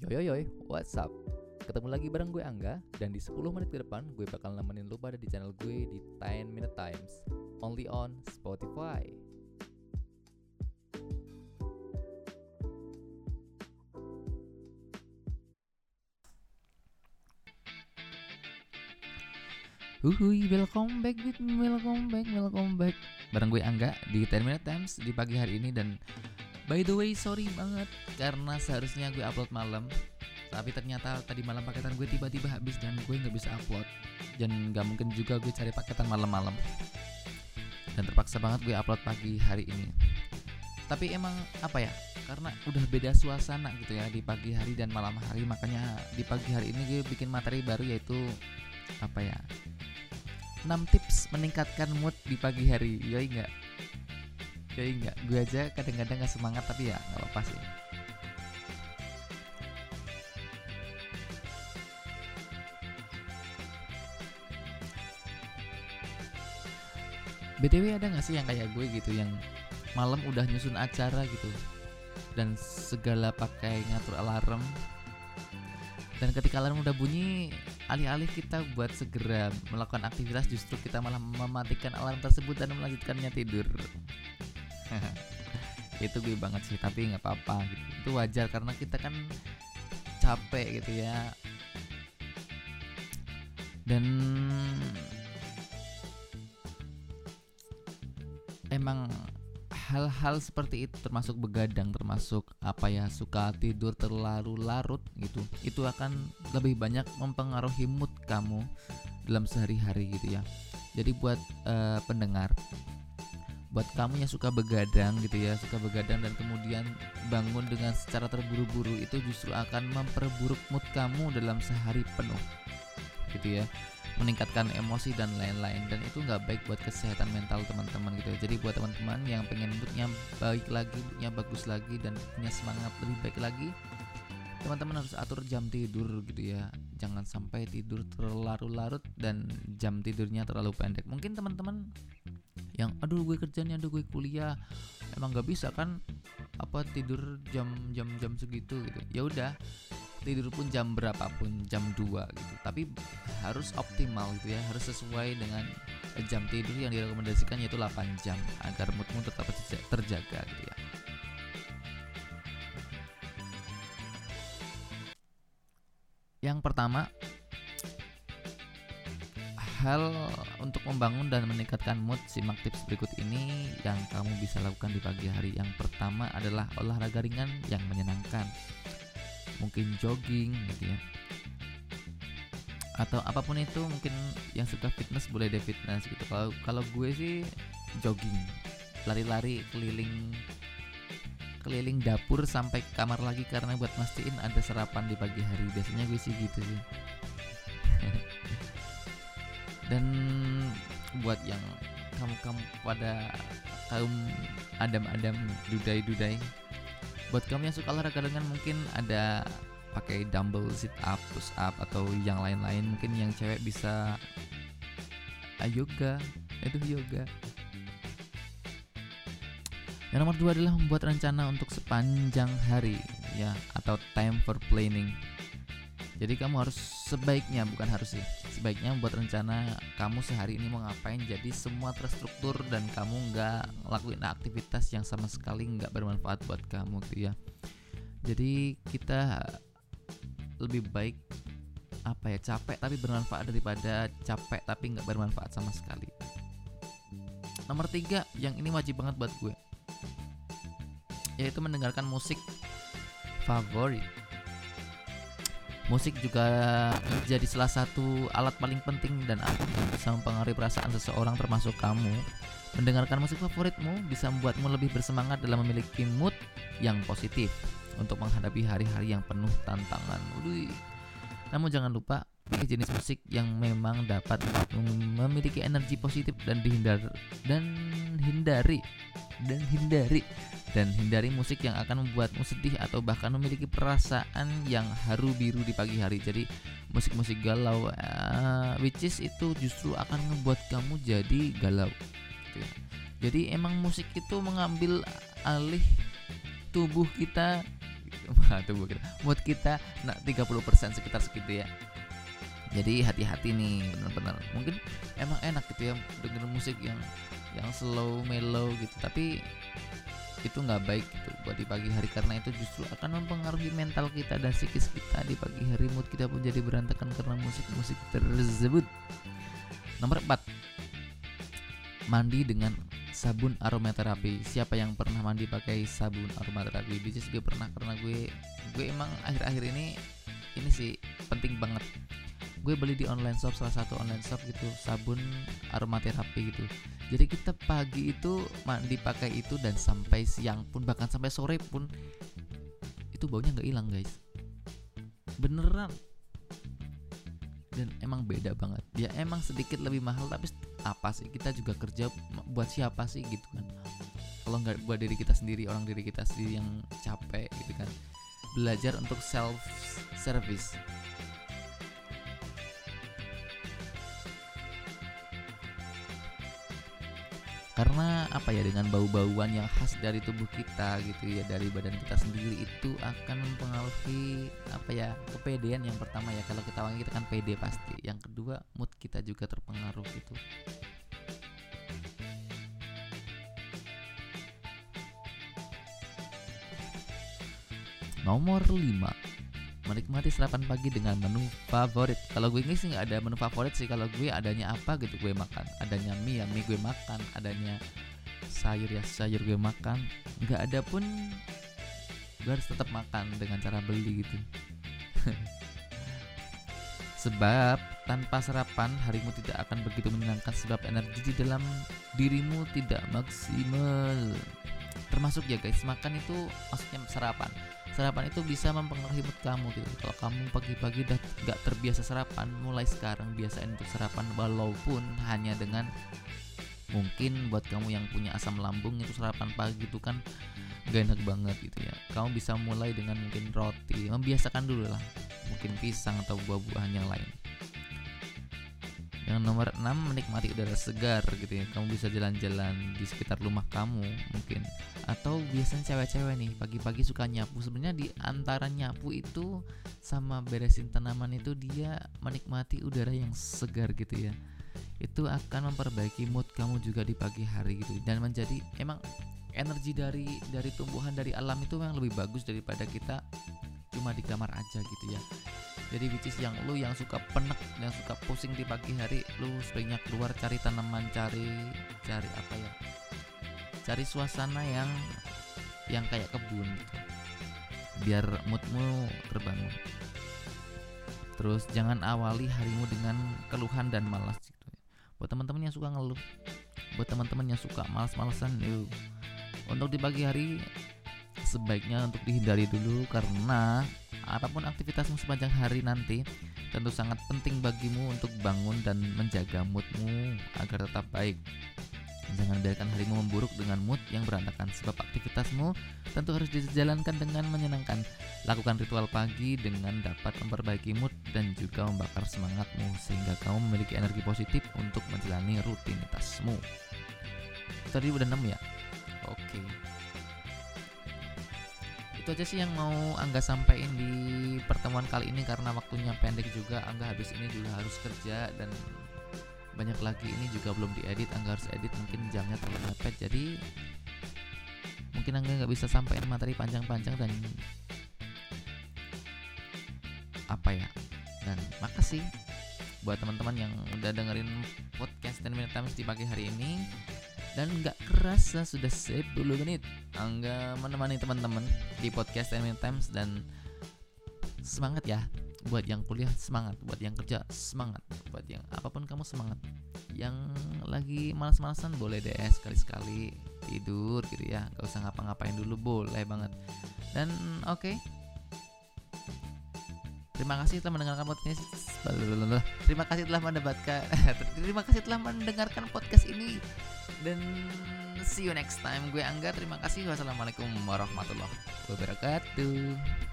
Yo yo yo, what's up? Ketemu lagi bareng gue Angga dan di 10 menit ke depan gue bakal nemenin lu pada di channel gue di 10 Minute Times only on Spotify. Uhuy, welcome back with me, welcome back, welcome back Bareng gue Angga di 10 Minute Times di pagi hari ini dan By the way, sorry banget karena seharusnya gue upload malam tapi ternyata tadi malam paketan gue tiba-tiba habis dan gue nggak bisa upload. Dan nggak mungkin juga gue cari paketan malam-malam. Dan terpaksa banget gue upload pagi hari ini. Tapi emang apa ya? Karena udah beda suasana gitu ya di pagi hari dan malam hari makanya di pagi hari ini gue bikin materi baru yaitu apa ya? 6 tips meningkatkan mood di pagi hari. Yoi nggak yoi nggak gue aja kadang-kadang nggak semangat tapi ya nggak apa-apa sih. BTW ada gak sih yang kayak gue gitu yang malam udah nyusun acara gitu dan segala pakai ngatur alarm dan ketika alarm udah bunyi alih-alih kita buat segera melakukan aktivitas justru kita malah mematikan alarm tersebut dan melanjutkannya tidur itu gue banget sih tapi nggak apa-apa gitu. Itu wajar karena kita kan capek gitu ya. Dan emang hal-hal seperti itu termasuk begadang termasuk apa ya suka tidur terlalu larut gitu itu akan lebih banyak mempengaruhi mood kamu dalam sehari-hari gitu ya. Jadi buat uh, pendengar buat kamu yang suka begadang gitu ya suka begadang dan kemudian bangun dengan secara terburu-buru itu justru akan memperburuk mood kamu dalam sehari penuh gitu ya. Meningkatkan emosi dan lain-lain dan itu nggak baik buat kesehatan mental teman-teman gitu ya. Jadi buat teman-teman yang pengen moodnya baik lagi moodnya bagus lagi dan punya semangat lebih baik lagi teman-teman harus atur jam tidur gitu ya. Jangan sampai tidur terlalu larut dan jam tidurnya terlalu pendek. Mungkin teman-teman yang aduh gue kerjanya aduh gue kuliah. Emang nggak bisa kan apa tidur jam jam jam segitu gitu. Ya udah tidur pun jam berapapun jam 2 gitu. Tapi harus optimal gitu ya harus sesuai dengan jam tidur yang direkomendasikan yaitu 8 jam agar moodmu tetap terjaga gitu ya. Yang pertama hal untuk membangun dan meningkatkan mood simak tips berikut ini yang kamu bisa lakukan di pagi hari. Yang pertama adalah olahraga ringan yang menyenangkan. Mungkin jogging gitu ya. Atau apa pun itu mungkin yang suka fitness boleh deh fitness gitu. Kalau kalau gue sih jogging. Lari-lari keliling keliling dapur sampai kamar lagi karena buat mastiin ada sarapan di pagi hari. Biasanya gue sih gitu sih dan buat yang kamu-kamu pada kaum adam-adam dudai-dudai buat kamu yang suka olahraga dengan mungkin ada pakai dumbbell sit up push up atau yang lain-lain. Mungkin yang cewek bisa ah, yoga itu yoga. Yang nomor dua adalah membuat rencana untuk sepanjang hari ya atau time for planning jadi kamu harus sebaiknya bukan harus sih sebaiknya membuat rencana kamu sehari ini mau ngapain jadi semua terstruktur dan kamu nggak ngelakuin aktivitas yang sama sekali nggak bermanfaat buat kamu gitu ya. Jadi kita lebih baik apa ya capek tapi bermanfaat daripada capek tapi nggak bermanfaat sama sekali. Nomor tiga yang ini wajib banget buat gue yaitu mendengarkan musik favorit Musik juga menjadi salah satu alat paling penting dan aktif bisa mempengaruhi perasaan seseorang termasuk kamu. Mendengarkan musik favoritmu bisa membuatmu lebih bersemangat dalam memiliki mood yang positif untuk menghadapi hari-hari yang penuh tantangan. Udah. Namun jangan lupa jenis musik yang memang dapat memiliki energi positif dan dihindar dan hindari dan hindari dan hindari musik yang akan membuatmu sedih atau bahkan memiliki perasaan yang haru biru di pagi hari. Jadi musik-musik galau, uh, which is itu justru akan membuat kamu jadi galau. Gitu ya. Jadi emang musik itu mengambil alih tubuh kita, gitu. Tubuh kita. Mood kita nah 30% sekitar segitu ya. Jadi hati-hati nih benar-benar. Mungkin emang enak gitu ya denger musik yang yang slow, mellow gitu. Tapi itu nggak baik gitu buat di pagi hari. Karena itu justru akan mempengaruhi mental kita dan psikis kita di pagi hari. Mood kita pun jadi berantakan karena musik-musik tersebut. Nomor 4 mandi dengan sabun aromaterapi. Siapa yang pernah mandi pakai sabun aromaterapi? Bisnis gue pernah karena gue gue emang akhir-akhir ini ini sih penting banget gue beli di online shop salah satu online shop gitu sabun aromaterapi gitu. Jadi kita pagi itu mandi pakai itu dan sampai siang pun bahkan sampai sore pun itu baunya nggak hilang guys. Beneran. Dan emang beda banget. Ya emang sedikit lebih mahal tapi apa sih? Kita juga kerja buat siapa sih gitu kan? Kalau nggak buat diri kita sendiri orang diri kita sendiri yang capek gitu kan? Belajar untuk self service karena apa ya dengan bau-bauan yang khas dari tubuh kita gitu ya dari badan kita sendiri itu akan mempengaruhi apa ya kepedean yang pertama ya. Kalau kita wangi kita kan pede pasti. Yang kedua mood kita juga terpengaruh gitu. Nomor 5 menikmati sarapan pagi dengan menu favorit. Kalau gue ini sih nggak ada menu favorit sih. Kalau gue adanya apa gitu gue makan. Adanya mie ya mie gue makan. Adanya sayur ya sayur gue makan. Nggak ada pun gue harus tetap makan dengan cara beli gitu. Sebab tanpa sarapan harimu tidak akan begitu menyenangkan sebab energi di dalam dirimu tidak maksimal. Termasuk ya guys, makan itu maksudnya sarapan sarapan itu bisa mempengaruhi mood kamu gitu. Kalau kamu pagi-pagi udah gak terbiasa sarapan mulai sekarang biasain untuk sarapan walaupun hanya dengan mungkin buat kamu yang punya asam lambung itu sarapan pagi itu kan gak enak banget gitu ya. Kamu bisa mulai dengan mungkin roti membiasakan dulu lah. Mungkin pisang atau buah-buahan yang lain yang nomor 6 menikmati udara segar gitu ya. Kamu bisa jalan-jalan di sekitar rumah kamu mungkin. Atau biasanya cewek-cewek nih pagi-pagi suka nyapu. Sebenarnya di antara nyapu itu sama beresin tanaman itu dia menikmati udara yang segar gitu ya. Itu akan memperbaiki mood kamu juga di pagi hari gitu. Dan menjadi emang energi dari dari tumbuhan dari alam itu memang lebih bagus daripada kita cuma di kamar aja gitu ya jadi which is yang lu yang suka penek yang suka pusing di pagi hari lu sebaiknya keluar cari tanaman cari cari apa ya? Cari suasana yang yang kayak kebun gitu. Biar moodmu terbangun. Terus jangan awali harimu dengan keluhan dan malas gitu. Buat teman-teman yang suka ngeluh buat teman-teman yang suka malas-malasan yuk untuk di pagi hari sebaiknya untuk dihindari dulu karena apa pun aktivitasmu sepanjang hari nanti tentu sangat penting bagimu untuk bangun dan menjaga moodmu agar tetap baik. Jangan biarkan harimu memburuk dengan mood yang berantakan sebab aktivitasmu tentu harus dijalankan dengan menyenangkan. Lakukan ritual pagi dengan dapat memperbaiki mood dan juga membakar semangatmu sehingga kamu memiliki energi positif untuk menjalani rutinitasmu. Tadi udah 6 ya? Oke. Okay itu aja sih yang mau Angga sampaikan di pertemuan kali ini karena waktunya pendek juga. Angga habis ini juga harus kerja dan banyak lagi ini juga belum diedit. Angga harus edit mungkin jamnya terlalu mepet. Jadi mungkin Angga nggak bisa sampaikan materi panjang-panjang dan apa ya? Dan makasih buat teman-teman yang udah dengerin podcast dan minute times di pagi hari ini. Dan nggak kerasa sudah 10 menit Angga menemani teman-teman di podcast Time Times dan semangat ya buat yang kuliah semangat buat yang kerja semangat buat yang apa pun kamu semangat yang lagi malas-malasan boleh deh sekali-sekali tidur gitu ya gak usah ngapa-ngapain dulu boleh banget dan oke okay. Terima kasih telah mendengarkan podcast. Terima kasih telah mendapatkan. Terima kasih telah mendengarkan podcast ini dan see you next time. Gue Angga terima kasih. Wassalamualaikum warahmatullahi wabarakatuh